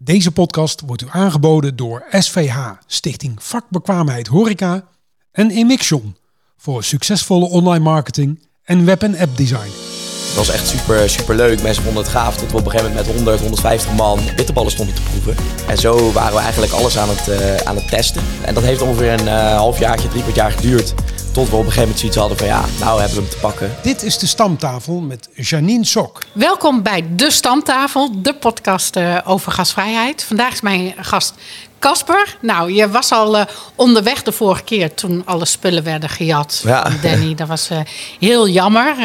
Deze podcast wordt u aangeboden door SVH, Stichting Vakbekwaamheid Horeca en Emixion voor succesvolle online marketing en web- en app design. Het was echt super, super leuk. Mensen vonden het gaaf tot we op een gegeven moment met 100, 150 man bitterballen stonden te proeven. En zo waren we eigenlijk alles aan het, eh, aan het testen. En dat heeft ongeveer een uh, halfjaartje, drie kwart jaar geduurd. Tot we op een gegeven moment zoiets hadden van ja, nou hebben we hem te pakken. Dit is de Stamtafel met Janine Sok. Welkom bij De Stamtafel, de podcast uh, over gasvrijheid. Vandaag is mijn gast Casper. Nou, je was al uh, onderweg de vorige keer toen alle spullen werden gejat. Ja. Danny, dat was uh, heel jammer.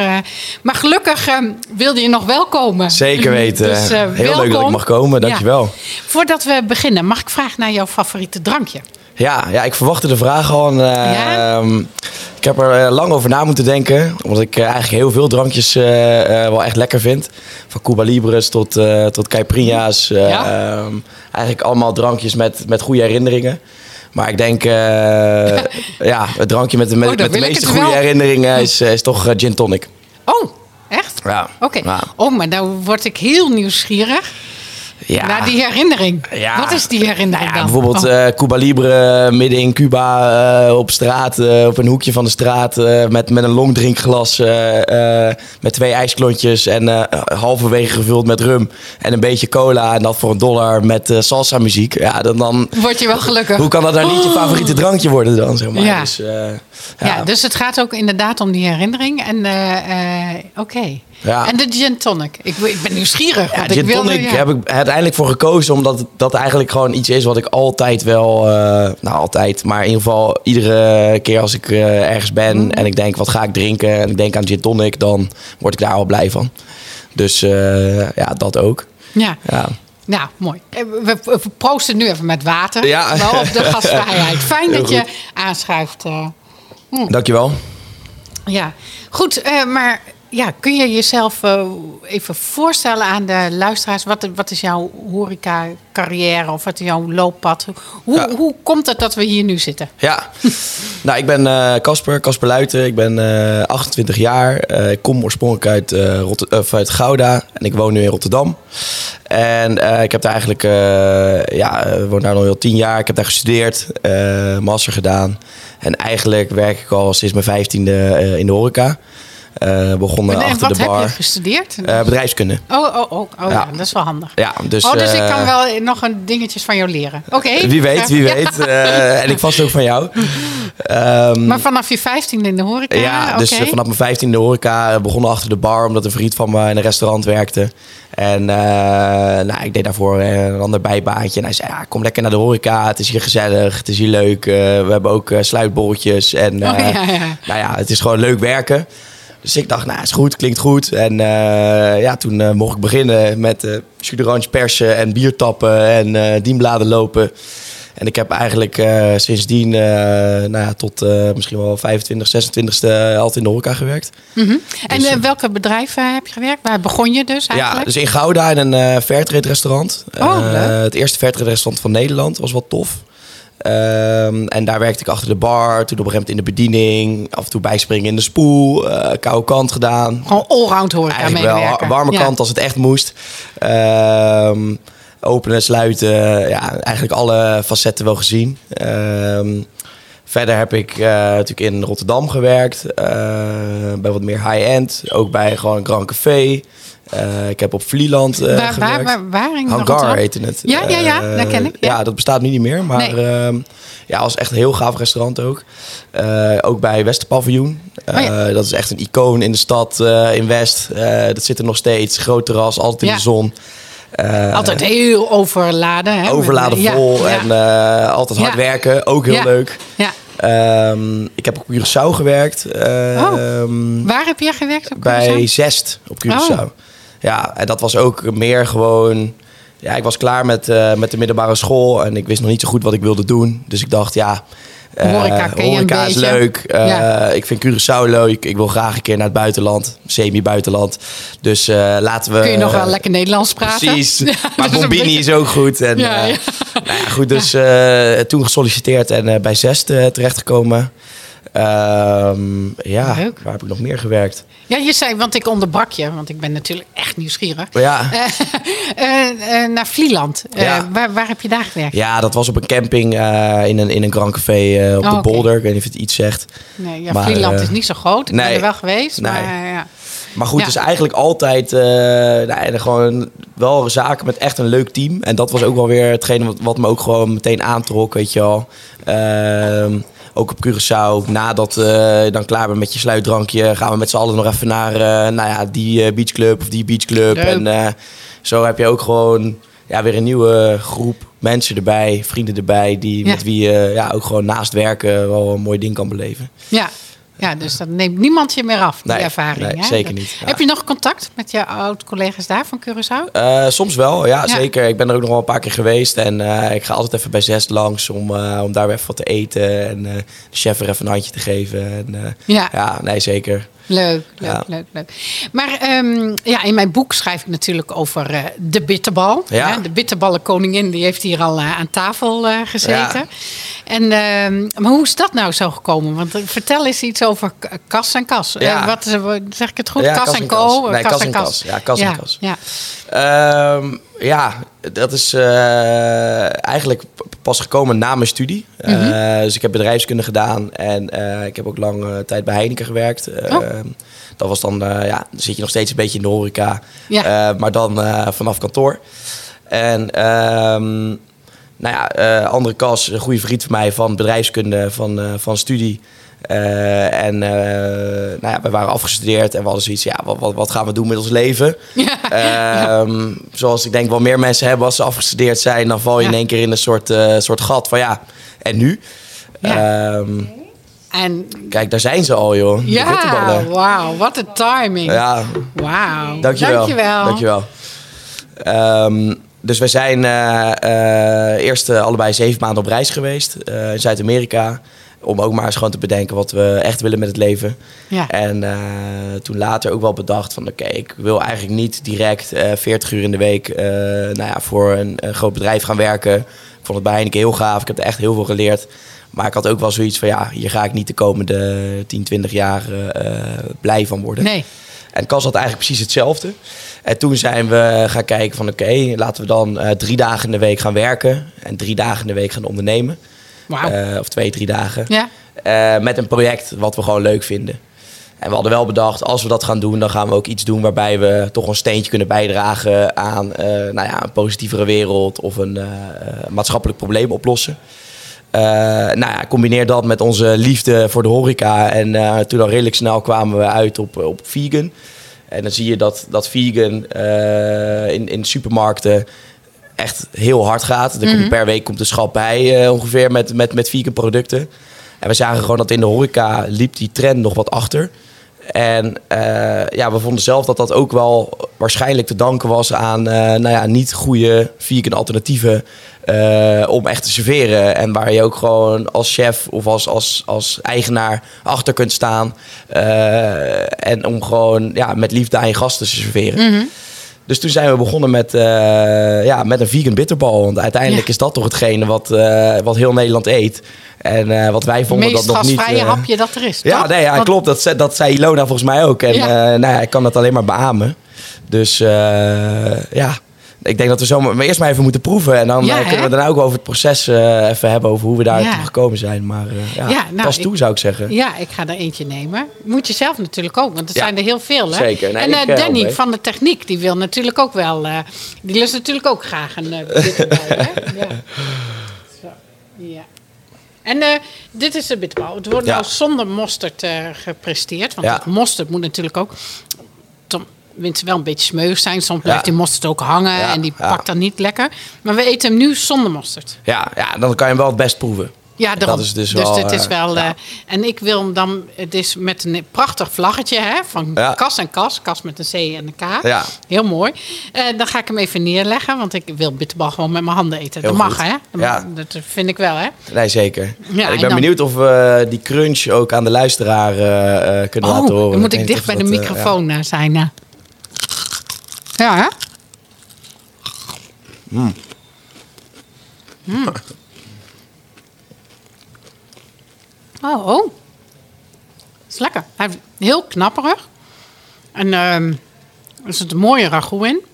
maar gelukkig wilde je nog wel komen. Zeker weten. Dus, heel welkom. leuk dat ik mag komen, dankjewel. Ja. Voordat we beginnen, mag ik vragen naar jouw favoriete drankje? Ja, ja, ik verwachtte de vraag al. En, ja? Ehm, ik heb er lang over na moeten denken. Omdat ik eigenlijk heel veel drankjes uh, uh, wel echt lekker vind. Van Cuba Libres tot, tot Caipirinha's. Ja? Ehm, eigenlijk allemaal drankjes met, met goede herinneringen. Maar ik denk, ja, het drankje met de, met, oh, met de meeste goede wel. herinneringen is, is toch gin tonic. Oh, echt? Ja. Oké. Ja. Oh, maar dan word ik heel nieuwsgierig. Ja. Naar die herinnering. Ja. Wat is die herinnering ja, dan? Bijvoorbeeld Oh. uh, Cuba Libre midden in Cuba uh, op straat, op een hoekje van de straat met, met een longdrinkglas met twee ijsklontjes en halverwege gevuld met rum en een beetje cola en dat voor een dollar met salsa muziek. Ja, dan, dan word je wel gelukkig. Hoe kan dat nou niet je favoriete drankje worden dan zeg maar? Ja. Dus, ja. ja. dus het gaat ook inderdaad om die herinnering en oké. Okay. Ja. En de gin tonic. Ik, ik ben nieuwsgierig. Ja, gin wilde, tonic ja. heb ik uiteindelijk voor gekozen. Omdat dat eigenlijk gewoon iets is wat ik altijd wel... Uh, nou, altijd. Maar in ieder geval iedere keer als ik uh, ergens ben... Mm. en ik denk, wat ga ik drinken? En ik denk aan gin tonic, dan word ik daar al blij van. Dus uh, ja, dat ook. Ja. ja. Nou, mooi. We, we proosten nu even met water. Ja. Op de gastvrijheid. Fijn dat je aanschuift. Hm. Dankjewel. Ja, goed. maar ja, kun je jezelf uh, even voorstellen aan de luisteraars? Wat, wat is jouw horeca-carrière of wat is jouw looppad? Hoe, Ja. hoe komt het dat we hier nu zitten? Ja, nou, ik ben Casper, Casper Luiten. Ik ben uh, 28 jaar. Uh, ik kom oorspronkelijk uit, uh, Rotter uit Gouda en ik woon nu in Rotterdam. En uh, ik heb daar eigenlijk, uh, ja, woon daar nog al tien jaar. Ik heb daar gestudeerd, uh, master gedaan. En eigenlijk werk ik al sinds mijn vijftiende uh, in de horeca. Uh, begonnen en achter wat de bar. heb je gestudeerd? Uh, bedrijfskunde. Oh, oh, oh, oh ja. Ja. dat is wel handig. Ja, dus, oh, dus ik uh, kan wel nog een dingetjes van jou leren. Oké. Wie weet, wie weet. En ik vast ook van jou. Um, Maar vanaf je vijftiende in de horeca? Ja, dus vanaf mijn vijftiende horeca begonnen achter de bar... omdat een vriend van me in een restaurant werkte. En nou, ik deed daarvoor een ander bijbaantje. En hij zei, ja, kom lekker naar de horeca. Het is hier gezellig, het is hier leuk. We hebben ook sluitbolletjes. En Oh, ja, ja. nou ja, het is gewoon leuk werken. Dus ik dacht, nou, is goed, klinkt goed. En uh, ja, toen uh, mocht ik beginnen met uh, persen en bier tappen en uh, dienbladen lopen. En ik heb eigenlijk sindsdien nou ja, tot misschien wel 25, 26e altijd in de horeca gewerkt. Mhm. En Dus, uh, welke bedrijven heb je gewerkt? Waar begon je dus eigenlijk? Ja, dus in Gouda in een Fairtrade restaurant. Oh, het eerste Fairtrade restaurant van Nederland was wel tof. Um, en daar werkte ik achter de bar. Toen op een gegeven moment in de bediening. Af en toe bijspringen in de spoel. Uh, koude kant gedaan. Gewoon allround horeca Eigenlijk wel warme Ja. kant als het echt moest. Um, openen, sluiten. Ja, eigenlijk alle facetten wel gezien. Um, verder heb ik uh, natuurlijk in Rotterdam gewerkt. Uh, bij wat meer high-end. Ook bij gewoon Grand Café. Uh, ik heb op Vlieland uh, Waar, waar, gewerkt. waar, waar in Hangar heette het. Ja, ja, ja, Uh, dat ken ik. Ja. Ja. dat bestaat nu niet meer. Maar Nee. ehm, ja, was echt een heel gaaf restaurant ook. Ook bij Westerpaviljoen. Oh ja. Dat is echt een icoon in de stad, in West. Dat zit er nog steeds. Groot terras, altijd in Ja. de zon. Uh, Altijd heel overladen. Hè? overladen vol ja. en uh, altijd hard werken. Ook heel leuk. Ja. Um, ik heb op Curaçao gewerkt. Um, Waar heb je gewerkt op bij? Zest op Curaçao. Oh. Ja, en dat was ook meer gewoon... Ja, ik was klaar met, uh, met de middelbare school en ik wist nog niet zo goed wat ik wilde doen. Dus ik dacht, ja, Horeca ken je een horeca is beetje. leuk. Ja. Ik vind Curaçao leuk. Ik wil graag een keer naar het buitenland, semi-buitenland. Dus uh, laten we... Kun je nog wel lekker Nederlands praten? Precies. Ja, maar Bombini is ook goed. En, Ja. Nou ja, goed, dus toen gesolliciteerd en bij Zest terechtgekomen. Ehm, ja, Leuk. waar heb ik nog meer gewerkt? Ja, je zei, want ik onderbrak je, want ik ben natuurlijk echt nieuwsgierig. Ja, Eh, eh, naar Vlieland. Eh, Ja. waar, waar heb je daar gewerkt? ja, dat was op een camping eh, in, een, in een Grand Café eh, op Oh, de. Bolder. Ik weet niet of het iets zegt. Nee, ja, Maar, Vlieland eh, is niet zo groot. Ik ben nee. er wel geweest. Nee. Maar, ja. Maar goed, Ja. het is eigenlijk altijd eh, nou, gewoon wel zaken met echt een leuk team. En dat was ook wel weer hetgene wat, wat me ook gewoon meteen aantrok, weet je wel. Ehm, ook op Curaçao, nadat eh, je dan klaar bent met je sluitdrankje... gaan we met z'n allen nog even naar eh, nou ja, die eh, beachclub of die beachclub. Leuk. En zo heb je ook gewoon ja, weer een nieuwe groep mensen erbij, vrienden erbij... Die, Ja. met wie je ja, ook gewoon naast werken wel een mooi ding kan beleven. Ja. Ja, dus dat neemt niemand je meer af, die Nee, ervaring. nee, zeker niet, ja. Heb je nog contact met je oud-collega's daar van Curaçao? Eh, soms wel, ja, Ja. zeker. Ik ben er ook nog wel een paar keer geweest. En eh, ik ga altijd even bij Zest langs om, eh, om daar weer even wat te eten. En de chef er even een handje te geven. En, Ja. ja, nee, zeker. Leuk, leuk, Ja. leuk, leuk. Maar ehm, ja, in mijn boek schrijf ik natuurlijk over eh, de bitterbal. Ja. Hè? De bitterballenkoningin, die heeft hier al eh, aan tafel eh, gezeten. Ja. En, ehm, maar hoe is dat nou zo gekomen? Want vertel eens iets over kas en kas. Ja. Wat, zeg ik het goed? Kas, en co? eh, Nee, kas en kas. Ja, kas en kas. Ja. Ehm, ja, dat is eh, eigenlijk pas gekomen na mijn studie. Mhm. Eh, dus ik heb bedrijfskunde gedaan en eh, ik heb ook lang tijd bij Heineken gewerkt. Oh. Dat was dan, ja, dan zit je nog steeds een beetje in de horeca, Ja. Maar dan vanaf kantoor. En ehm, nou ja, andere kas, een goede vriend van mij van bedrijfskunde, van, van studie. Eh, en eh, nou ja, we waren afgestudeerd en we hadden zoiets, ja, wat, wat, wat gaan we doen met ons leven? Ehm, Zoals ik denk wel meer mensen hebben als ze afgestudeerd zijn, dan val je in één keer in een soort, eh, soort gat van ja, en nu? Ehm, En kijk, daar zijn ze al, joh. ja, wauw, wat een timing. Ja, Wauw. Dankjewel. Dankjewel. Dankjewel. Ehm, dus wij zijn eerst allebei zeven maanden op reis geweest in Zuid-Amerika. Om ook maar eens gewoon te bedenken wat we echt willen met het leven. Ja. En eh, toen later ook wel bedacht van... oké, ik wil eigenlijk niet direct eh 40 uur in de week... eh, nou ja, voor een, een groot bedrijf gaan werken. Ik vond het bij Heineken heel gaaf. Ik heb er echt heel veel geleerd. Maar ik had ook wel zoiets van... ja, hier ga ik niet de komende 10, 20 jaar blij van worden. Nee. En Cas had eigenlijk precies hetzelfde. En toen zijn we gaan kijken van oké, laten we dan drie dagen in de week gaan werken. En drie dagen in de week gaan ondernemen. Eh, of twee, drie dagen. Ja. Eh, met een project wat we gewoon leuk vinden. En we hadden wel bedacht, als we dat gaan doen, dan gaan we ook iets doen waarbij we toch een steentje kunnen bijdragen aan eh, nou ja, een positievere wereld of een maatschappelijk probleem oplossen. Nou ja, combineer dat met onze liefde voor de horeca. En toen al redelijk snel kwamen we uit op, op vegan. En dan zie je dat, dat vegan in, in supermarkten echt heel hard gaat. Er komt per week komt een schap bij eh, ongeveer met, met, met vegan producten. En we zagen gewoon dat in de horeca liep die trend nog wat achter. En eh, ja, we vonden zelf dat dat ook wel waarschijnlijk te danken was aan eh, nou ja, niet goede vegan alternatieven om echt te serveren. En waar je ook gewoon als chef of als, als, als eigenaar achter kunt staan. en om gewoon ja, met liefde aan je gasten te serveren. Dus toen zijn we begonnen met, eh, ja, met een vegan bitterbal. Want uiteindelijk Ja. is dat toch hetgene wat, eh, wat heel Nederland eet. En eh, wat wij Het vonden meest dat nog niet... gasvrije eh, hapje dat er is, ja, toch? nee, ja Want- klopt. Dat, dat zei Ilona volgens mij ook. En Ja. nou ja, ik kan dat alleen maar beamen. Dus ja, ik denk dat we zo maar eerst maar even moeten proeven. En dan Ja, eh, kunnen we daarna ook over het proces eh, even hebben. Over hoe we daar Ja. toe gekomen zijn. Maar eh, ja, Ja, nou, pas ik- toe zou ik zeggen. Ja, ik ga er eentje nemen. Moet je zelf natuurlijk ook, want er zijn er heel veel. Hè? zeker. Nee, en eh, help Danny van de techniek, die wil natuurlijk ook wel... die lust natuurlijk ook graag een uh, bitterbal. hè? Ja. Zo, ja. En dit is de bitterbal. Het wordt Ja. nou zonder mosterd gepresteerd. Want Ja. dat mosterd moet natuurlijk ook... Tenminste wel een beetje smeuig zijn. Soms blijft die mosterd ook hangen en die pakt dan niet lekker. Maar we eten hem nu zonder mosterd. Ja, ja, dan kan je hem wel het best proeven. Ja, daarom. Dat is dus dus wel, dit is eh, wel. ja. eh, en ik wil hem dan. Het is met een prachtig vlaggetje hè, van Ja. kas en kas. Kas met een C en een K. Ja. Heel mooi. Eh, dan ga ik hem even neerleggen, want ik wil bitterbal gewoon met mijn handen eten. Heel dat mag, hè? Dat, Ja. dat vind ik wel, hè? Nee, zeker. Ja, En ik en ben dan- benieuwd of we die crunch ook aan de luisteraar kunnen laten horen. Oh, dan moet ik dicht bij de dat, microfoon eh, zijn. Ja, hè? Mm. Oh, oh. Heel knapperig. En ehm er zit een mooie ragout in.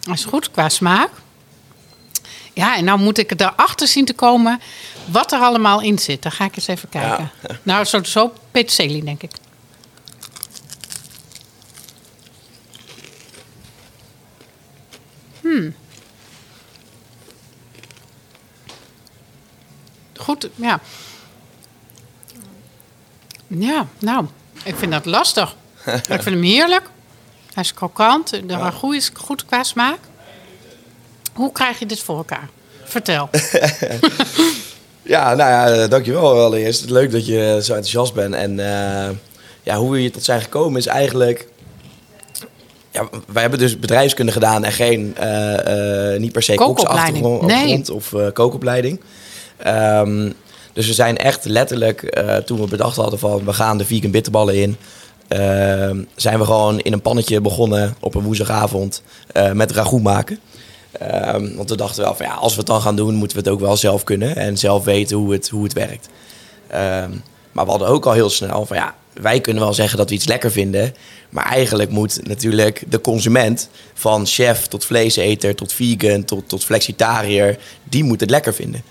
Dat is goed qua smaak. Ja, en nou moet ik erachter zien te komen wat er allemaal in zit. Dan ga ik eens even kijken. Nou, zo, zo peterselie, denk ik. Hmm. Goed, ja. Ja, nou, ik vind dat lastig. ik vind hem heerlijk. Hij is krokant. De ragout is goed qua smaak. Hoe krijg je dit voor elkaar? Vertel. Ja, nou ja, dankjewel allereerst. Leuk dat je zo enthousiast bent. En eh, ja, hoe we hier tot zijn gekomen is eigenlijk... Ja, wij hebben dus bedrijfskunde gedaan en geen, eh, eh, niet per se Kookopleiding. koksachtergrond Nee. of eh, kookopleiding. Ehm, dus we zijn echt letterlijk, eh, toen we bedacht hadden van we gaan de vegan bitterballen in... ehm, zijn we gewoon in een pannetje begonnen op een woensdagavond eh, met ragout maken. Ehm, want we dachten wel van ja, als we het dan gaan doen, moeten we het ook wel zelf kunnen en zelf weten hoe het, hoe het werkt. Ehm, maar we hadden ook al heel snel van ja, wij kunnen wel zeggen dat we iets lekker vinden. Maar eigenlijk moet natuurlijk de consument, van chef tot vleeseter, tot vegan, tot, tot flexitariër, die moet het lekker vinden.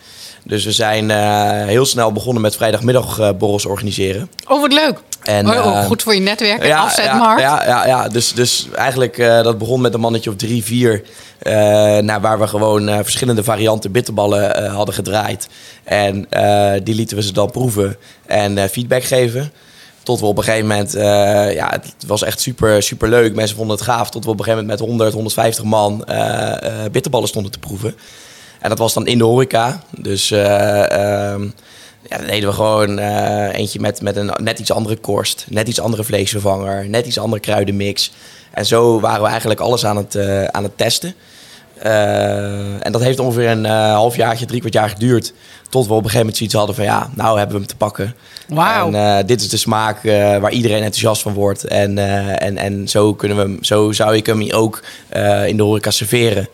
Dus we zijn eh, heel snel begonnen met vrijdagmiddagborrels organiseren. Oh, wat leuk. En, oh, oh, eh, goed voor je netwerk en Ja, afzetmarkt. Ja, ja, ja. Dus, dus eigenlijk eh, dat begon met een mannetje of drie, vier. eh, nou, waar we gewoon eh, verschillende varianten bitterballen eh, hadden gedraaid. En eh, die lieten we ze dan proeven en eh, feedback geven. Tot we op een gegeven moment, eh, ja, het was echt super, super leuk. Mensen vonden het gaaf. Tot we op een gegeven moment met 100, 150 man eh, eh, bitterballen stonden te proeven. En dat was dan in de horeca. Dus ehm, ja, dan deden we gewoon eh, eentje met, met een net iets andere korst, net iets andere vleesvervanger, net iets andere kruidenmix. En zo waren we eigenlijk alles aan het, eh, aan het testen. En dat heeft ongeveer een eh halfjaartje, drie kwart jaar geduurd. Tot we op een gegeven moment zoiets hadden van ja, nou hebben we hem te pakken. Wauw. En dit is de smaak waar iedereen enthousiast van wordt. En, en, en zo, kunnen we hem, zo zou ik hem ook in de horeca serveren.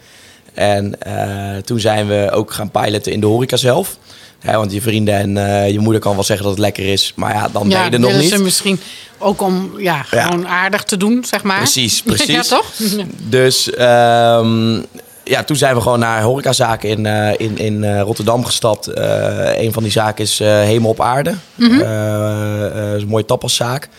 En eh, toen zijn we ook gaan piloten in de horeca zelf. Want je vrienden en eh, je moeder kan wel zeggen dat het lekker is. Maar ja, dan ben ja, je er nog niet. ze misschien ook om ja, Ja. gewoon aardig te doen, zeg maar. Precies, precies. ja, toch? Dus ehm, ja, toen zijn we gewoon naar horecazaken in, eh, in, in Rotterdam gestapt. Een van die zaken is Hemel op Aarde. Mhm. Is een mooie tapaszaak.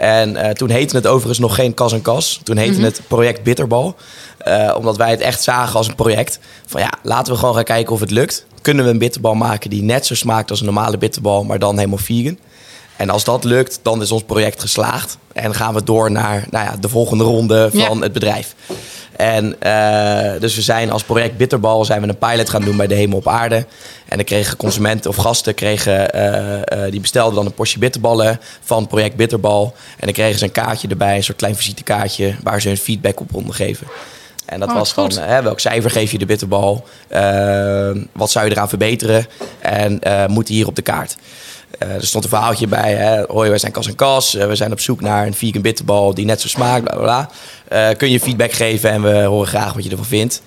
En eh, toen heette het overigens nog geen Kas en Kas. Toen heette Mhm. het Project Bitterbal. Eh, omdat wij het echt zagen als een project. Van ja, laten we gewoon gaan kijken of het lukt. Kunnen we een bitterbal maken die net zo smaakt als een normale bitterbal, maar dan helemaal vegan? En als dat lukt, dan is ons project geslaagd. En gaan we door naar nou ja, de volgende ronde van Ja. het bedrijf. En eh, dus we zijn als project Bitterbal zijn we een pilot gaan doen bij de Hemel op Aarde. En dan kregen consumenten of gasten, kregen, eh, eh, die bestelden dan een portie bitterballen van project Bitterbal. En dan kregen ze een kaartje erbij, een soort klein visitekaartje, waar ze hun feedback op konden geven. En dat Oh, was van, hè, welk cijfer geef je de bitterbal? Wat zou je eraan verbeteren? En moet die hier op de kaart? Eh, er stond een verhaaltje bij. Hè? Hoi, wij zijn Kas en Kas. Eh, we zijn op zoek naar een vegan bitterbal die net zo smaakt. Bla, bla, bla. Eh, kun je feedback geven en we horen graag wat je ervan vindt.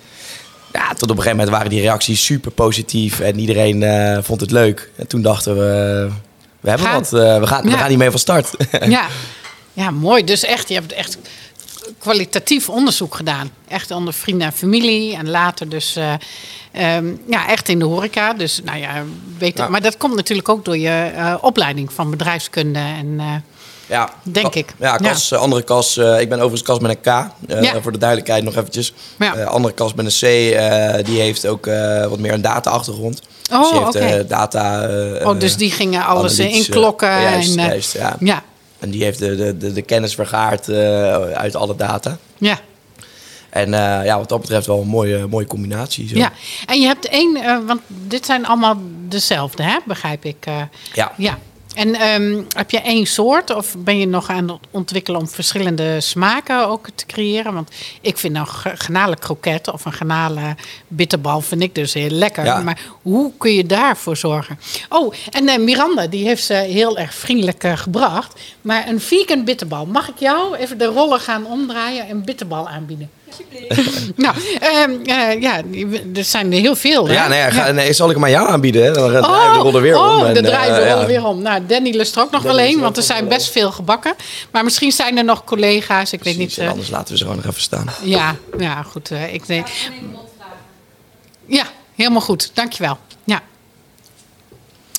Ja, tot op een gegeven moment waren die reacties super positief en iedereen vond het leuk. En toen dachten we, we hebben Gaan. wat. we, gaan, we gaan hiermee van start. ja. ja, mooi. Dus echt, je hebt echt kwalitatief onderzoek gedaan. Echt onder vrienden en familie. En later dus eh, ehm, ja, echt in de horeca. Dus nou ja, weet Ja. Maar dat komt natuurlijk ook door je eh, opleiding van bedrijfskunde. En, eh, Ja, Denk ik. Ja, kas, andere kas. ik ben overigens kas met een K. Ja. Voor de duidelijkheid nog eventjes. Ja. Andere kas met een C. die heeft ook wat meer een data-achtergrond. Oh, dus die heeft data... oh, dus die gingen alles inklokken. Juist, en, juist, ja. En die heeft de, de, de, kennis vergaard eh, uit alle data. ja. En eh, ja, wat dat betreft wel een mooie, mooie combinatie. Zo. Ja, en je hebt één, eh, want dit zijn allemaal dezelfde, hè? begrijp ik. Ja. ja. En ehm, heb je één soort of ben je nog aan het ontwikkelen om verschillende smaken ook te creëren? Want ik vind ge- garnalen kroket of een garnalen bitterbal vind ik dus heel lekker. Ja. Maar hoe kun je daarvoor zorgen? Oh, en eh, Miranda die heeft ze heel erg vriendelijk eh, gebracht. Maar een vegan bitterbal, mag ik jou even de rollen gaan omdraaien en bitterbal aanbieden? nou, ehm, eh, ja, er zijn er heel veel. Hè? Ja, nee, ga, nee, zal ik hem aan jou aanbieden? Hè? Dan draaien we de rollen weer oh, om. Oh, en, de draaien de eh, rollen ja. weer om. Nou, Danny lust er ook nog Danny wel een, want er zijn best veel gebakken. Maar misschien zijn er nog collega's, ik weet niet. en eh, anders laten we ze gewoon nog even staan. ja, ja, goed. ik denk. Ja, helemaal goed. Dankjewel.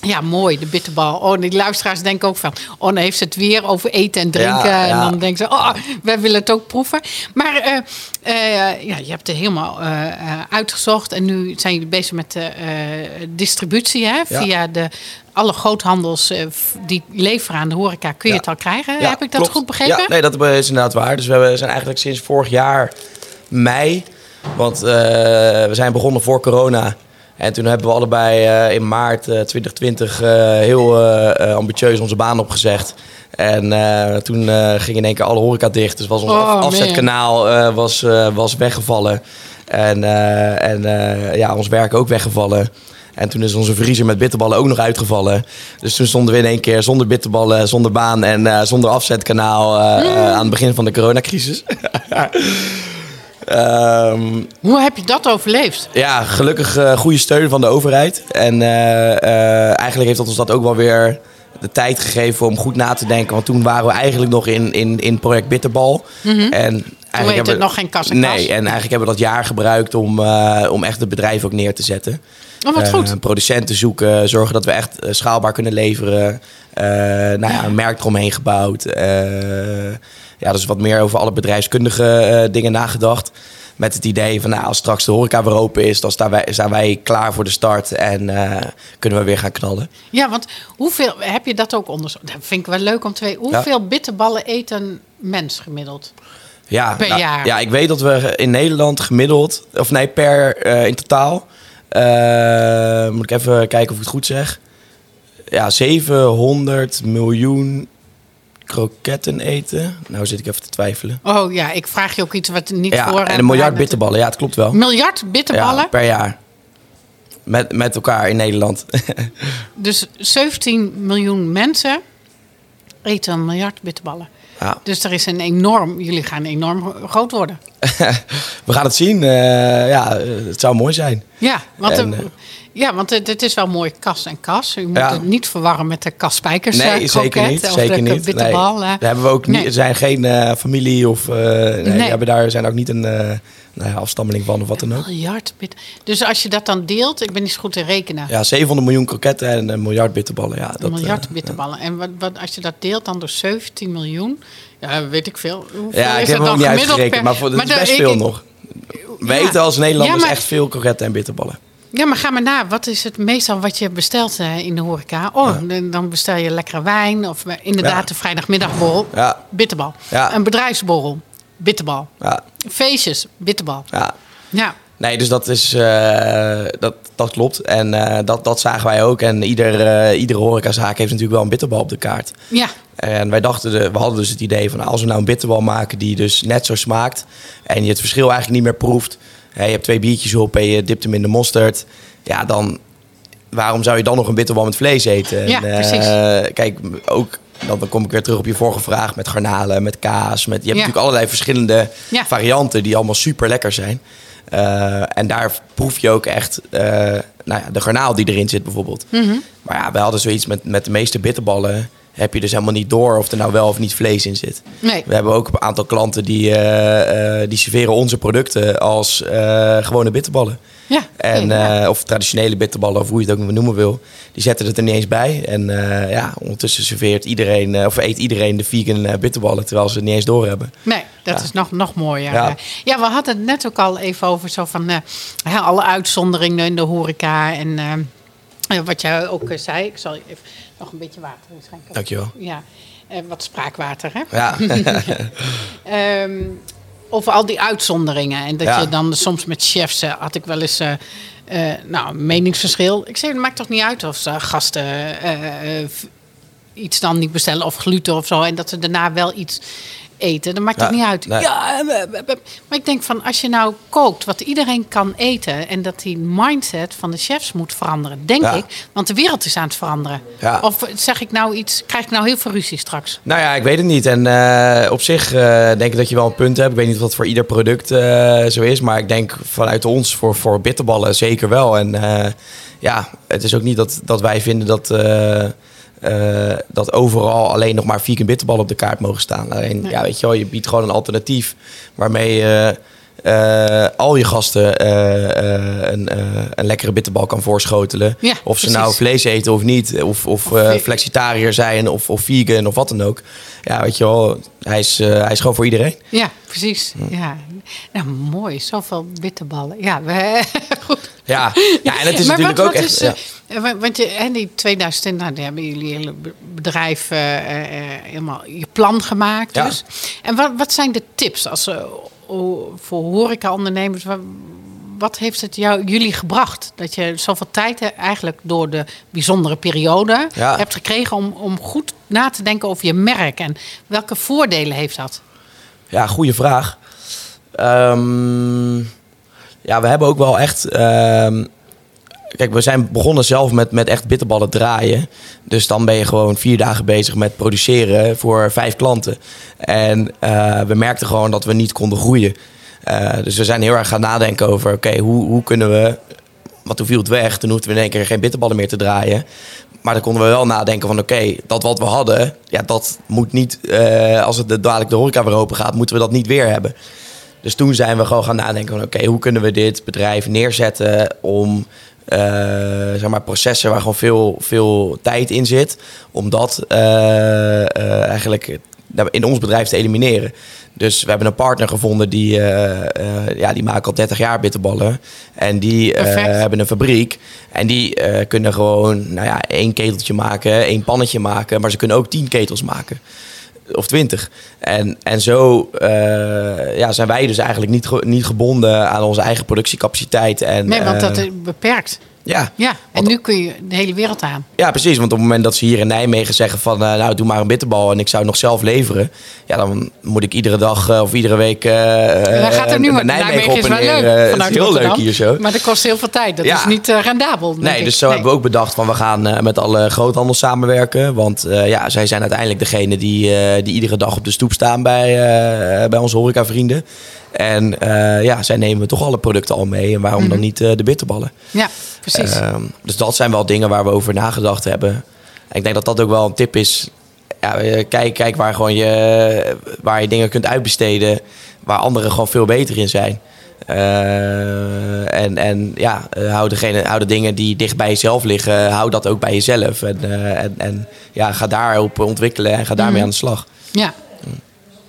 Ja. Mooi, de bitterbal. Oh, die luisteraars denken ook van... oh, dan heeft ze het weer over eten en drinken. Ja, En dan denken ze, oh, wij willen het ook proeven. Maar eh, eh, ja, je hebt het helemaal eh, uitgezocht. En nu zijn jullie bezig met de distributie, hè? Ja. Via de, alle groothandels die leveren aan de horeca. Kun je het al krijgen? Heb ik dat klopt. goed begrepen? Ja, nee, dat is inderdaad waar. Dus we zijn eigenlijk sinds vorig jaar mei... want we zijn begonnen voor corona... En toen hebben we allebei eh, in maart eh, 2020 eh, heel eh, eh, ambitieus onze baan opgezegd. En toen ging in één keer alle horeca dicht. Dus was ons Oh, afzetkanaal was, was weggevallen. En, en ja, ons werk ook weggevallen. En toen is onze vriezer met bitterballen ook nog uitgevallen. Dus toen stonden we in één keer zonder bitterballen, zonder baan en zonder afzetkanaal eh, aan het begin van de coronacrisis. Ehm, Hoe heb je dat overleefd? ja, gelukkig eh, goede steun van de overheid. En eh, eh, eigenlijk heeft dat ons dat ook wel weer de tijd gegeven om goed na te denken. Want toen waren we eigenlijk nog in, in, in project Bitterbal. En eigenlijk heette hebben het nog geen kas en Nee, en eigenlijk hebben we dat jaar gebruikt om, om echt het bedrijf ook neer te zetten. Oh, wat goed. producenten zoeken, zorgen dat we echt schaalbaar kunnen leveren. Eh, nou ja, een merk eromheen gebouwd. Ja, dus wat meer over alle bedrijfskundige eh, dingen nagedacht. Met het idee van, nou, als straks de horeca weer open is, dan staan wij, zijn wij klaar voor de start en eh, kunnen we weer gaan knallen. Ja, want hoeveel heb je dat ook onderzocht? Dat vind ik wel leuk om te weten. Hoeveel bitterballen eet een mens gemiddeld? Ja, Per nou, jaar? Ja, ik weet dat we in Nederland gemiddeld, of nee, per eh, in totaal. moet ik even kijken of ik het goed zeg. Ja, 700 miljoen kroketten eten. Nou zit ik even te twijfelen. Oh ja, ik vraag je ook iets wat niet Ja, voor. en een miljard bitterballen. Ja, het klopt wel. Miljard bitterballen? Ja, per jaar. Met, met elkaar in Nederland. Dus 17 miljoen mensen eten een miljard bitterballen. ja. Dus er is een enorm, jullie gaan enorm groot worden. We gaan het zien. Eh, ja, het zou mooi zijn. Ja, want, En, ja, want het, het is wel mooi kas en kas. U moet Ja. het niet verwarren met de kaspijkers Nee, eh, zeker niet. of Zeker de niet. Nee. Daar hebben we ook niet. Nee. Er zijn geen eh, familie of. eh nee, Nee. We hebben daar zijn ook niet een ja, afstammeling van of wat dan ook. Miljard bit. Dus als je dat dan deelt, ik ben niet zo goed in rekenen. Ja, 700 miljoen kroketten en een miljard bitterballen. Ja, dat, een miljard bitterballen. En wat, wat, als je dat deelt dan door 17 miljoen, ja, weet ik veel. Hoeveel ja, ik is heb het hem ook niet uitgerekend, per- maar voor, dat is dan- best veel ik- nog. We Ja. eten als Nederlanders Ja, maar- echt veel kroketten en bitterballen. Ja, maar ga maar na. Wat is het meestal wat je bestelt eh, in de horeca? Oh, dan- dan bestel je lekkere wijn. Of eh, inderdaad Ja. de vrijdagmiddagborrel. Ja. Bitterbal. Ja. Een bedrijfsborrel. Bitterbal. Ja, Feestjes. Bitterbal. ja. Ja. Nee, dus dat, is, eh, dat, dat klopt. En dat, dat zagen wij ook. En ieder, eh, iedere horecazaak heeft natuurlijk wel een bitterbal op de kaart. Ja. En wij dachten, de, we hadden dus het idee van als we nou een bitterbal maken die dus net zo smaakt en je het verschil eigenlijk niet meer proeft. Je hebt twee biertjes op en je dipt hem in de mosterd. Ja, dan waarom zou je dan nog een bitterbal met vlees eten? Ja, En, eh, precies. Kijk, ook dan, dan kom ik weer terug op je vorige vraag met garnalen, met kaas. Met, je hebt Ja. natuurlijk allerlei verschillende Ja. varianten die allemaal super lekker zijn. Eh, en daar proef je ook echt eh, nou ja, de garnaal die erin zit bijvoorbeeld. Mhm. Maar ja, wij hadden zoiets met, met de meeste bitterballen. Heb je dus helemaal niet door of er nou wel of niet vlees in zit. Nee. We hebben ook een aantal klanten die, eh, eh, die serveren onze producten als eh, gewone bitterballen. Ja. En, of traditionele bitterballen, of hoe je het ook noemen wil. Die zetten het er niet eens bij. En ja, ondertussen serveert iedereen, of eet iedereen de vegan bitterballen, terwijl ze het niet eens doorhebben. Nee, dat Ja. is nog, nog mooier. Ja. Ja. we hadden het net ook al even over zo van alle uitzonderingen in de horeca. En wat jij ook eh, zei, ik zal even nog een beetje water inschenken. Dankjewel. Ja, eh, wat spraakwater, hè? Ja, Ehm, over al die uitzonderingen. En dat Ja. je dan soms met chefs eh, had ik wel eens eh, eh, nou, meningsverschil. Ik zei, het maakt toch niet uit of ze gasten eh, eh, iets dan niet bestellen of gluten of zo. En dat ze daarna wel iets eten. Dat maakt het niet uit. nee. Ja, maar ik denk van als je nou kookt wat iedereen kan eten en dat die mindset van de chefs moet veranderen, denk Ja. ik, want de wereld is aan het veranderen. Ja. Of zeg ik nou iets, krijg ik nou heel veel ruzie straks? Nou ja, ik weet het niet. En eh, op zich eh, denk ik dat je wel een punt hebt. Ik weet niet of dat voor ieder product eh, zo is. Maar ik denk vanuit ons voor, voor bitterballen zeker wel. En ja, het is ook niet dat, dat wij vinden dat, eh, dat overal alleen nog maar vegan bitterballen op de kaart mogen staan. Alleen, Nee. ja, weet je wel, je biedt gewoon een alternatief waarmee je eh, al je gasten eh, een, een lekkere bitterbal kan voorschotelen. Ja, of ze precies. nou vlees eten of niet. Of, of, flexitariër zijn of, of vegan of wat dan ook. Ja, weet je wel, hij is, hij is gewoon voor iedereen. Ja, precies. Ja. Nou, mooi. Zoveel bitterballen. Ja, we, goed. Ja, ja en het is Maar natuurlijk wat- ook wat echt... is, ja. eh, wa- Want je, en die 2020, nou, hebben jullie hele be- bedrijf eh, eh, helemaal je plan gemaakt. Ja. Dus. En wat, wat zijn de tips als, o- voor horeca-ondernemers? Wa- Wat heeft het jou, jullie gebracht? Dat je zoveel tijd eigenlijk door de bijzondere periode Ja. hebt gekregen om, om goed na te denken over je merk. En welke voordelen heeft dat? Ja, goede vraag. Ehm, ja, we hebben ook wel echt. ehm, kijk, we zijn begonnen zelf met, met echt bitterballen draaien. Dus dan ben je gewoon vier dagen bezig met produceren voor vijf klanten. En eh, we merkten gewoon dat we niet konden groeien. Eh, dus we zijn heel erg gaan nadenken over: oké, hoe, hoe kunnen we. Want toen viel het weg. Toen hoefden we in één keer geen bitterballen meer te draaien. Maar dan konden we wel nadenken van oké, dat wat we hadden, ja, dat moet niet, eh, als het de- dadelijk de horeca weer open gaat, moeten we dat niet weer hebben. Dus toen zijn we gewoon gaan nadenken van oké, hoe kunnen we dit bedrijf neerzetten om eh, zeg maar processen waar gewoon veel, veel tijd in zit, om dat eh, eh, eigenlijk in ons bedrijf te elimineren. Dus we hebben een partner gevonden die, eh, ja, die maken al 30 jaar bitterballen. En die hebben een fabriek. En die kunnen gewoon nou ja, één keteltje maken, één pannetje maken. Maar ze kunnen ook tien ketels maken. Of twintig. En, en zo eh, ja, zijn wij dus eigenlijk niet, niet gebonden aan onze eigen productiecapaciteit. En, Nee, want dat eh, is beperkt. Ja, Ja, en nu kun je de hele wereld aan. ja, precies. Want op het moment dat ze hier in Nijmegen zeggen van... eh, nou, doe maar een bitterbal en ik zou het nog zelf leveren... ja, dan moet ik iedere dag eh, of iedere week uh, Daar gaat er nu maar Nijmegen is wel leuk. vanuit heel Rotterdam. leuk hier zo. Maar dat kost heel veel tijd. Dat Ja. is niet eh, rendabel. Nee, ik. dus zo hebben we ook bedacht van we gaan eh, met alle groothandels samenwerken. Want eh, ja, zij zijn uiteindelijk degene die, eh, die iedere dag op de stoep staan bij, eh, bij onze horecavrienden. En eh, ja, zij nemen toch alle producten al mee. En waarom Mhm. dan niet eh, de bitterballen? Ja, precies. Ehm, dus dat zijn wel dingen waar we over nagedacht hebben. En ik denk dat dat ook wel een tip is. Ja, eh, kijk, kijk waar, gewoon je, waar je dingen kunt uitbesteden. Waar anderen gewoon veel beter in zijn. En, en ja, hou, degene, hou de dingen die dicht bij jezelf liggen, hou dat ook bij jezelf. En, en, en ja, ga daarop ontwikkelen en ga daarmee Mhm. aan de slag. ja.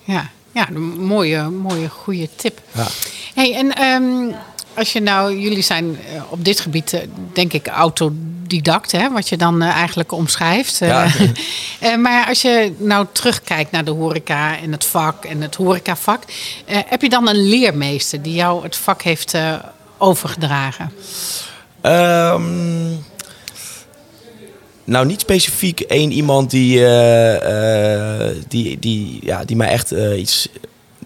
Ja. Ja, een mooie, mooie, goede tip. Ja. Hey, en ehm, als je nou, jullie zijn eh, op dit gebied, eh, denk ik, autodidact, hè, wat je dan eh, eigenlijk omschrijft. Ja. maar als je nou terugkijkt naar de horeca en het vak en het horecavak, heb je dan een leermeester die jou het vak heeft overgedragen? Ehm, nou, niet specifiek één iemand die, eh, eh, die, die, ja, die mij echt eh, iets.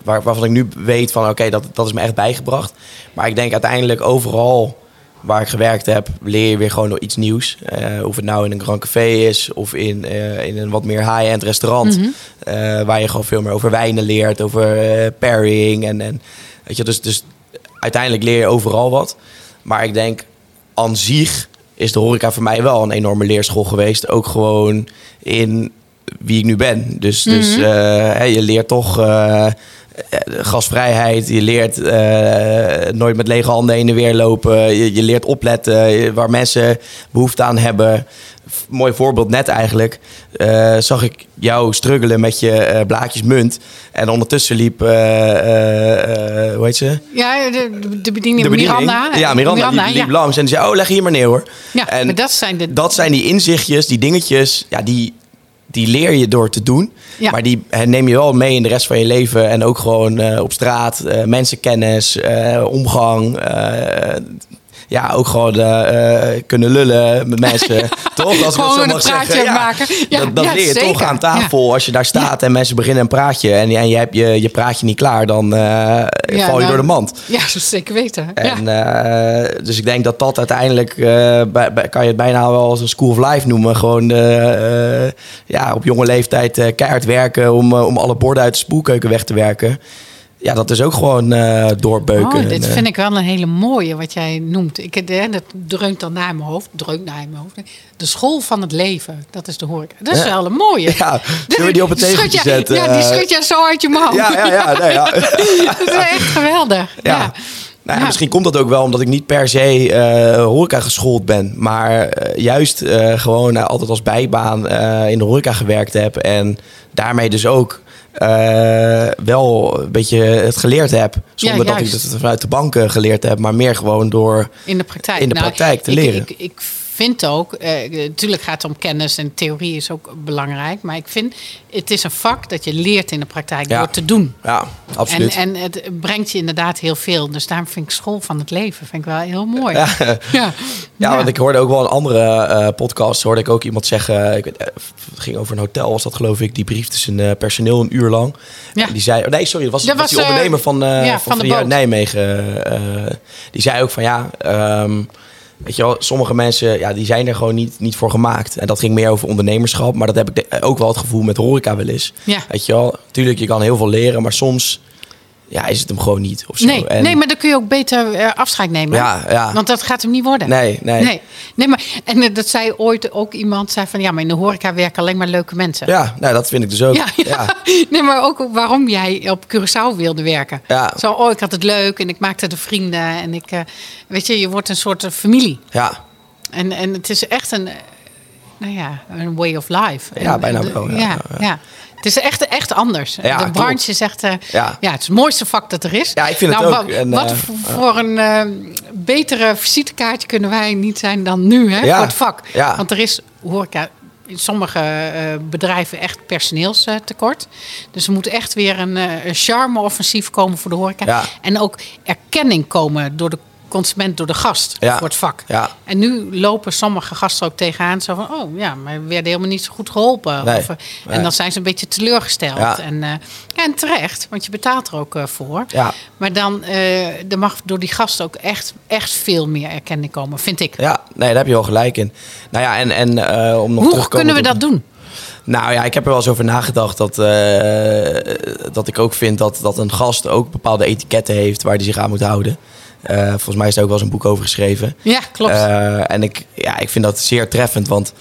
Waar, waarvan ik nu weet van oké, dat, dat is me echt bijgebracht. Maar ik denk uiteindelijk overal waar ik gewerkt heb, leer je weer gewoon nog iets nieuws. Of het nou in een Grand Café is of in, in een wat meer high-end restaurant. eh, waar je gewoon veel meer over wijnen leert, over pairing. En, en, weet je, dus, dus uiteindelijk leer je overal wat. Maar ik denk aan zich is de horeca voor mij wel een enorme leerschool geweest. Ook gewoon in wie ik nu ben. Dus, dus eh, hè, je leert toch eh, eh, gastvrijheid. Je leert eh, nooit met lege handen heen en weer lopen. Je, je leert opletten waar mensen behoefte aan hebben. F- Mooi voorbeeld net eigenlijk. eh, zag ik jou struggelen met je eh, blaadjes munt. En ondertussen liep, hoe heet ze? Ja, de, de bediening de bediening. Miranda. Ja, Miranda, liep ja. langs en die zei, oh, leg hier maar neer hoor. Ja, en maar dat zijn de... dat zijn die inzichtjes, die dingetjes, ja, die, die leer je door te doen. Ja. Maar die neem je wel mee in de rest van je leven. En ook gewoon eh, op straat, eh, mensenkennis, eh, omgang. Ja, ook gewoon eh, eh, kunnen lullen met mensen. toch? Als ik dat zo mag praatje zeggen. Ja, maken. Ja, dat dat ja, leer je toch aan tafel. Als je daar staat en mensen beginnen een praatje en, en je hebt je, je praatje niet klaar, dan eh, val je nou, door de mand. Ja, is zeker weten. En, dus ik denk dat dat uiteindelijk, bij, bij- kan je het bijna wel als een school of life noemen. Gewoon ja, op jonge leeftijd keihard werken om, om alle borden uit de spoelkeuken weg te werken. Ja, dat is ook gewoon eh, doorbeuken. Oh, dit eh, vind ik wel een hele mooie wat jij noemt. Ik, eh, dat dreunt dan naar mijn hoofd. Dreunt naar mijn hoofd. De school van het leven. Dat is de horeca. Dat is Ja. wel een mooie. Ja, zullen we die op het schud tegeltje zetten? Ja, die schud jij zo uit je mouw. Ja, ja, ja. Nee, ja. dat is echt geweldig. Ja. Ja. Nou, ja. Misschien komt dat ook wel omdat ik niet per se eh, horeca geschoold ben. Maar juist gewoon altijd als bijbaan in de horeca gewerkt heb. En daarmee dus ook wel een beetje het geleerd heb. Zonder dat ik het vanuit de banken geleerd heb. Maar meer gewoon door... In de praktijk. In de Nou, praktijk te ik, leren. Ik, ik vind ook, eh, natuurlijk gaat het om kennis en theorie is ook belangrijk. Maar ik vind, het is een vak dat je leert in de praktijk Ja. door te doen. Ja, En, absoluut. en het brengt je inderdaad heel veel. Dus daarom vind ik school van het leven vind ik wel heel mooi. Ja. ja. Ja, want ik hoorde ook wel een andere eh podcast. Hoorde ik ook iemand zeggen. Ik weet, eh, het ging over een hotel, was dat geloof ik. Die briefde zijn eh, personeel een uur lang. Ja. En die zei. oh, nee, sorry, dat was, Dat was was, die eh, ondernemer van, eh ja, van, van de uit. Nijmegen. eh, die zei ook van ja. ehm, Weet je wel, sommige mensen ja, die zijn er gewoon niet, niet voor gemaakt. En dat ging meer over ondernemerschap. Maar dat heb ik de- ook wel het gevoel met horeca wel eens. Ja. Weet je wel, tuurlijk, je kan heel veel leren. Maar soms ja, is het hem gewoon niet. Of zo. Nee, En- nee, maar dan kun je ook beter eh, afscheid nemen. Ja, ja. Want dat gaat hem niet worden. Nee, nee. Nee, nee maar en eh, dat zei ooit ook iemand, zei van ja, maar in de horeca werken alleen maar leuke mensen. Ja, nou, dat vind ik dus ook. Ja, ja. ja. nee, maar ook waarom jij op Curaçao wilde werken. Ja. Zo, oh, ik had het leuk en ik maakte de vrienden en ik, eh, weet je, je wordt een soort familie. ja. En, en het is echt een, nou ja, een way of life. Ja, En- bijna wel. Ja, ja. Het is echt, echt anders. Ja, de klopt. branche is echt, eh, Ja. ja. het is het mooiste vak dat er is. Ja, ik vind het nou, ook. wa- En, wat eh, voor- een eh, betere visitekaartje kunnen wij niet zijn dan nu hè, Ja. voor het vak. Want er is horeca in sommige bedrijven echt personeelstekort. Dus er moet echt weer een, charme-offensief komen voor de horeca. En ook erkenning komen door de consument, door de gast Ja. voor het vak. Ja. En nu lopen sommige gasten ook tegenaan. Zo van, oh ja, maar we werden helemaal niet zo goed geholpen. Nee, Of, eh, nee. En dan zijn ze een beetje teleurgesteld. Ja. En, eh, ja, en terecht, want je betaalt er ook eh, voor. Maar dan er mag door die gasten ook echt, echt veel meer erkenning komen, vind ik. Ja, nee, daar heb je wel gelijk in. Nou ja, en, en om nog terug Hoe kunnen we dat doen? Nou ja, ik heb er wel eens over nagedacht dat, dat ik ook vind dat, dat een gast ook bepaalde etiketten heeft waar hij zich aan moet houden. Eh, volgens mij is er ook wel eens een boek over geschreven. Ja, klopt. Eh, en ik, ja, ik vind dat zeer treffend, want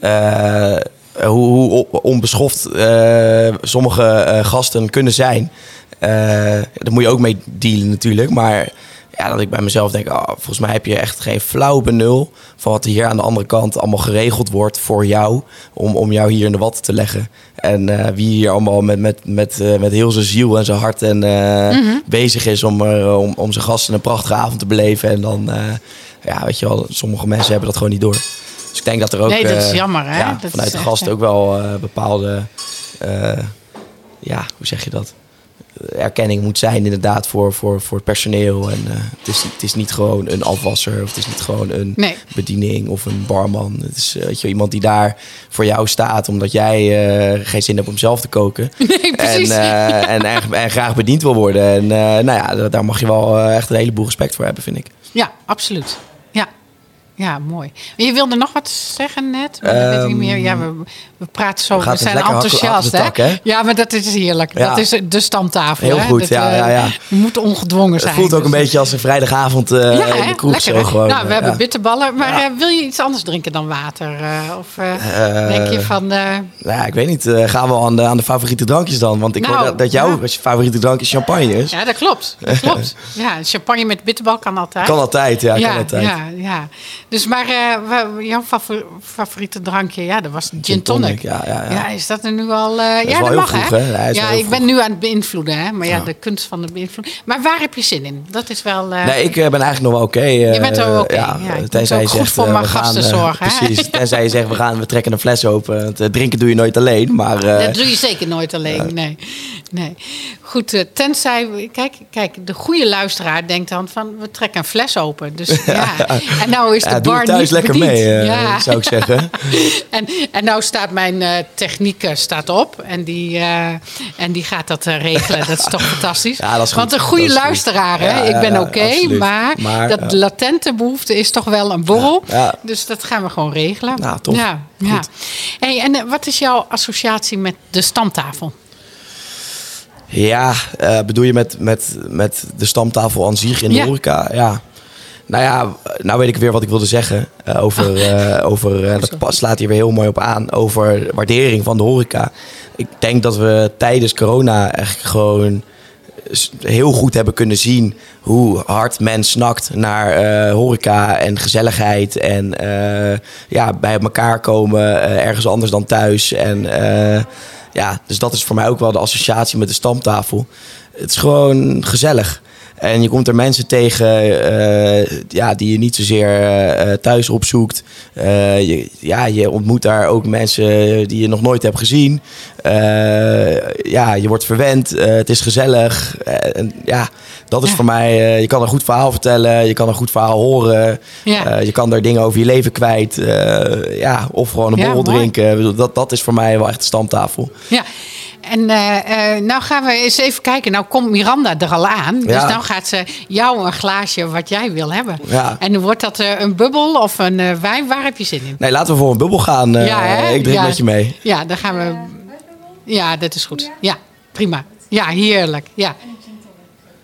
eh, hoe, hoe onbeschoft sommige gasten kunnen zijn, daar moet je ook mee dealen natuurlijk. Maar ja, dat ik bij mezelf denk, oh, volgens mij heb je echt geen flauw benul van wat hier aan de andere kant allemaal geregeld wordt voor jou, om, om jou hier in de watten te leggen. En eh, wie hier allemaal met, met, met, eh, met heel zijn ziel en zijn hart en, eh, bezig is om, om, om zijn gasten een prachtige avond te beleven. En dan, ja, weet je wel, sommige mensen hebben dat gewoon niet door. Dus ik denk dat er ook Nee, dat is jammer, hè? ja, Dat vanuit is de gast ook wel bepaalde, ja, hoe zeg je dat? Erkenning moet zijn inderdaad voor, voor, voor het personeel. En eh, het, is, het is niet gewoon een afwasser of het is niet gewoon een Nee. bediening of een barman. Het is eh, weet je, iemand die daar voor jou staat omdat jij eh, geen zin hebt om zelf te koken. Nee, precies. En, en, en, en graag bediend wil worden. En nou ja, da- daar mag je wel echt een heleboel respect voor hebben, vind ik. Ja, absoluut. Ja. Ja, mooi. Je wilde nog wat zeggen net, maar dat weet ik niet meer. Ja, we, we praten zo, Ehm, We zijn enthousiast. hè? Ja, maar dat is heerlijk. Ja. Dat is de stamtafel. Heel hè? goed, Dat, ja, eh, ja, ja. Je moet ongedwongen Het zijn. voelt ook een dus- beetje als een vrijdagavond eh, Ja, in de kroeg lekker. zo hè? gewoon. nou, we hebben bitterballen, maar eh, wil je iets anders drinken dan water? eh, of denk je van... Nou ja, ik weet niet. gaan we aan de, aan de favoriete drankjes dan? Want ik Nou, hoor dat, dat jouw ja. favoriete drankje champagne is. ja, dat klopt. Dat klopt. Ja, champagne met bitterbal kan altijd. Kan altijd, ja, kan altijd. Ja, ja. Dus maar wa- jouw favor- favoriete drankje, ja, dat was gin tonic. Ja, ja, ja. Ja, is dat er nu al... eh, ja, dat mag, vroeg, hè? ja, ik ben nu aan het beïnvloeden, hè? Maar ja, de kunst van het beïnvloeden. Maar waar heb je zin in? Dat is wel... eh, Nee, ik ben eigenlijk nog wel oké. eh, Je bent wel oké, Ja, ja. Tenzij je goed zegt, voor eh, mijn gasten zorgen? Precies. Tenzij je zegt, we, gaan, we trekken een fles open. Want, drinken doe je nooit alleen. Maar Dat doe je zeker nooit alleen, nee. nee. Goed, tenzij... Kijk, kijk, de goede luisteraar denkt dan van... we trekken een fles open. Dus ja. En nou is de ja, doe het thuis lekker mee, eh, ja. zou ik zeggen. En, en nou staat mijn eh, techniek eh, staat op en die, en die gaat dat regelen. Dat is toch fantastisch? Ja, dat is goed. Want een goede luisteraar, hè? Ik ben oké, maar, Maar, dat latente behoefte is toch wel een borrel. Dus dat gaan we gewoon regelen. Nou, tof. Ja. Hey, en wat is jouw associatie met de stamtafel? Ja, bedoel je met, met, met de stamtafel aan zich in de Ja. horeca? Ja. Nou ja, nou weet ik weer wat ik wilde zeggen. eh, over, eh, over eh, dat pa- slaat hier weer heel mooi op aan. Over waardering van de horeca. Ik denk dat we tijdens corona echt gewoon heel goed hebben kunnen zien hoe hard men snakt naar horeca en gezelligheid. En ja, bij elkaar komen ergens anders dan thuis. En ja, dus dat is voor mij ook wel de associatie met de stamtafel. Het is gewoon gezellig. En je komt er mensen tegen eh, ja, die je niet zozeer eh, thuis opzoekt. Eh, je, ja, je ontmoet daar ook mensen die je nog nooit hebt gezien. Ja, je wordt verwend. het is gezellig. En ja, dat is Ja. voor mij... je kan een goed verhaal vertellen. Je kan een goed verhaal horen. Ja. Je kan daar dingen over je leven kwijt. ja, of gewoon een borrel drinken. Dat, dat is voor mij wel echt de stamtafel. Ja. En eh, eh, nou gaan we eens even kijken. Nou komt Miranda er al aan. Dus nou gaat ze jou een glaasje wat jij wil hebben. En wordt dat eh, een bubbel of een wijn. Waar heb je zin in? Nee, laten we voor een bubbel gaan. ik drink met je mee. Ja, dan gaan we. Ja, dat is goed. Ja, prima. Ja, heerlijk. Ja.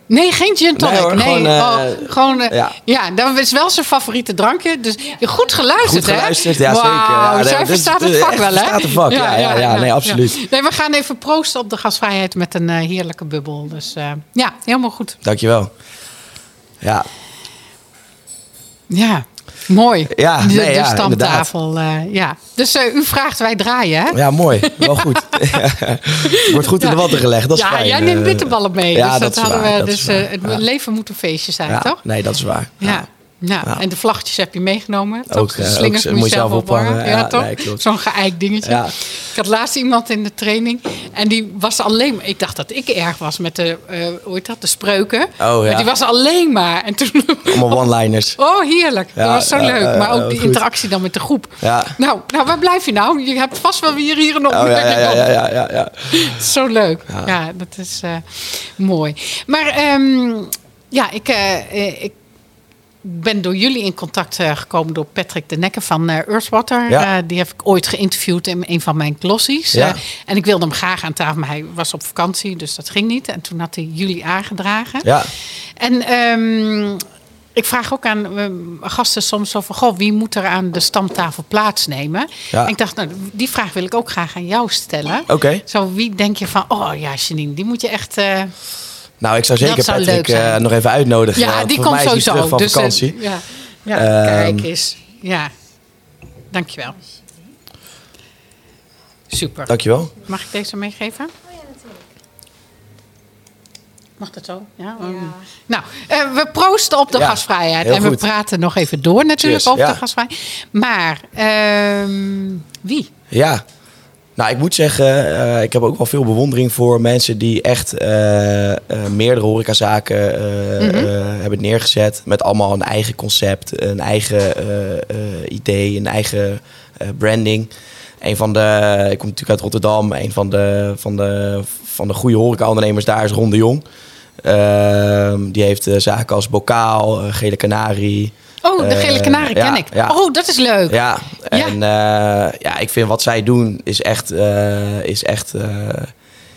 Nee, geen gin tonic. Nee hoor, gewoon, eh, oh, gewoon eh, ja. ja. dat is wel zijn favoriete drankje. Dus goed geluisterd, Goed geluisterd, hè? ja, zeker. Ja, Wauw, nee, zij verstaat het is vak wel, hè? verstaat het vak, ja, ja, ja, nee, absoluut. Nee, we gaan even proosten op de gasvrijheid met een eh, heerlijke bubbel. Dus eh, ja, helemaal goed. Dankjewel. Ja, Ja, mooi. Ja, de, nee, de ja, stamtafel. eh, ja. Dus eh, u vraagt, wij draaien, hè? ja mooi. Wel goed. Wordt goed in de watten gelegd. Dat is ja, fijn. jij neemt eh. bitterballen mee. ja, dus dat hadden waar, we. dat Dus eh, het leven moet een feestje zijn, Ja, toch? Nee, dat is waar. Ja. Nou, Ja. en de vlaggetjes heb je meegenomen. Ook, Toch? De eh, slingers ook, moet je zelf ophangen. Ja, Ja, toch? nee. Zo'n geëikt dingetje. Ja. Ik had laatst iemand in de training en die was alleen maar... Ik dacht dat ik erg was met de, eh, hoe heet dat, de spreuken. Oh, ja. Maar die was alleen maar. En toen... Allemaal one-liners. Oh, heerlijk. dat was zo ja, leuk. maar ook die goed. interactie dan met de groep. Ja. Nou, nou, waar blijf je nou? Je hebt vast wel weer hier een Oh, ja, opmerking ja, op. ja, ja, ja, ja. Zo leuk. Ja, dat is eh, mooi. Maar ehm, ja, ik, eh, eh, ik ben door jullie in contact eh, gekomen door Patrick de Nekke van eh, Earthwater. Ja. Eh, die heb ik ooit geïnterviewd in een van mijn glossies. Ja. En ik wilde hem graag aan tafel, maar hij was op vakantie, dus dat ging niet. En toen had hij jullie aangedragen. Ja. En ehm, ik vraag ook aan gasten soms over... Goh, wie moet er aan de stamtafel plaatsnemen? Ja. En ik dacht, nou, die vraag wil ik ook graag aan jou stellen. Oké. Zo, wie denk je van... Oh ja, Janine, die moet je echt... Nou, ik zou zeker Dat zou Patrick eh, nog even uitnodigen. ja, want die komt mij is hij sowieso. terug van dus, eh, vakantie. ja, ja Ehm, kijk eens. Ja, dankjewel. Super. Dankjewel. Mag ik deze meegeven? Mag dat zo? Ja. Mm. Nou, eh, we proosten op de Ja, gasvrijheid. En we praten nog even door natuurlijk Cheers, over ja. de gasvrijheid. Maar ehm, wie? Ja. Nou, ik moet zeggen, eh, ik heb ook wel veel bewondering voor mensen die echt eh, eh, meerdere horecazaken eh, hebben neergezet. Met allemaal een eigen concept, een eigen idee, een eigen branding. Een van de, ik kom natuurlijk uit Rotterdam, een van de, van de, van de goede horecaondernemers daar is Ron de Jong. Ehm, die heeft zaken als Bokaal, Gele Canarie. Oh, de gele kanarie ja, ken ik. ja. Oh, dat is leuk. Ja, en ja. ja, ik vind wat zij doen is echt. eh, is echt eh,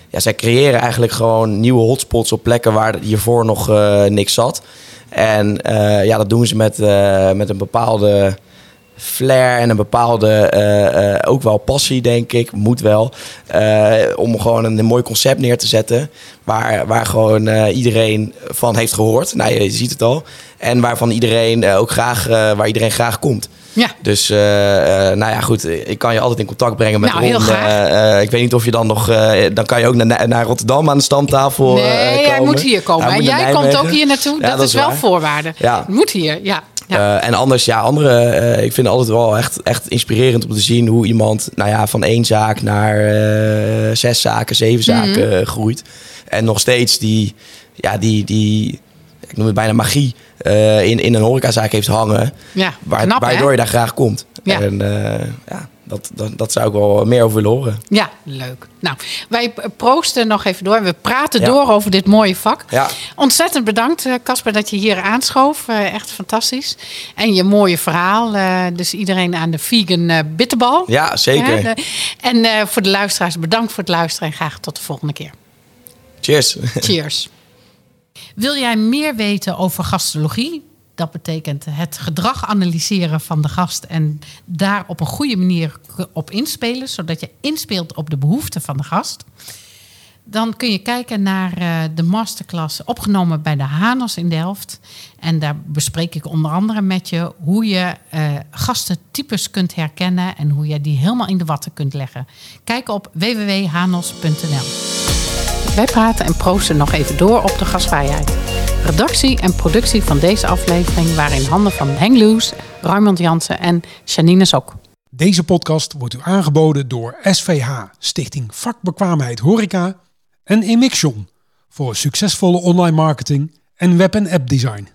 ja, zij creëren eigenlijk gewoon nieuwe hotspots op plekken waar hiervoor nog eh, niks zat. En eh, ja, dat doen ze met, eh, met een bepaalde flair en een bepaalde, eh, eh, ook wel passie, denk ik, moet wel. eh, om gewoon een, mooi concept neer te zetten. Waar, waar gewoon eh, iedereen van heeft gehoord. Nou, je ziet het al. En waarvan iedereen eh, ook graag, eh, waar iedereen graag komt. Ja. Dus, eh, eh, nou ja, goed. Ik kan je altijd in contact brengen met Nou, heel graag. Eh, ik weet niet of je dan nog... dan kan je ook naar, naar Rotterdam aan de stamtafel Nee, hij moet hier komen. En jij komt ook hier naartoe. Ja, dat, is wel waar. voorwaarde. Ja. Moet hier, ja. ja. En anders, ja, andere. ik vind het altijd wel echt, echt inspirerend om te zien hoe iemand, nou ja, van één zaak naar zes zaken, zeven zaken Mhm. eh, groeit. En nog steeds die, ja, die, die, ik noem het bijna magie, eh, in, in een horecazaak heeft hangen. ja. Waar, Knap, hè? waardoor je daar graag komt. Ja. En eh, ja, dat, dat, dat zou ik wel meer over willen horen. Ja, leuk. Nou, wij proosten nog even door. We praten Ja. door over dit mooie vak. Ja. Ontzettend bedankt, eh, Casper, dat je hier aanschoof. Echt fantastisch. En je mooie verhaal. dus iedereen aan de vegan bitterbal. Ja, zeker. En voor de luisteraars, bedankt voor het luisteren. En graag tot de volgende keer. Cheers. Cheers. Wil jij meer weten over gastologie? Dat betekent het gedrag analyseren van de gast en daar op een goede manier op inspelen, zodat je inspeelt op de behoeften van de gast. Dan kun je kijken naar eh, de masterclass opgenomen bij de Hanos in Delft. En daar bespreek ik onder andere met je hoe je eh, gastentypes kunt herkennen en hoe je die helemaal in de watten kunt leggen. Kijk op www.hanos.nl. Wij praten en proosten nog even door op de gastvrijheid. Redactie en productie van deze aflevering waren in handen van Henk Loes, Raymond Jansen en Janine Sok. Deze podcast wordt u aangeboden door SVH, Stichting Vakbekwaamheid Horeca en Emixion voor succesvolle online marketing en web- en appdesign.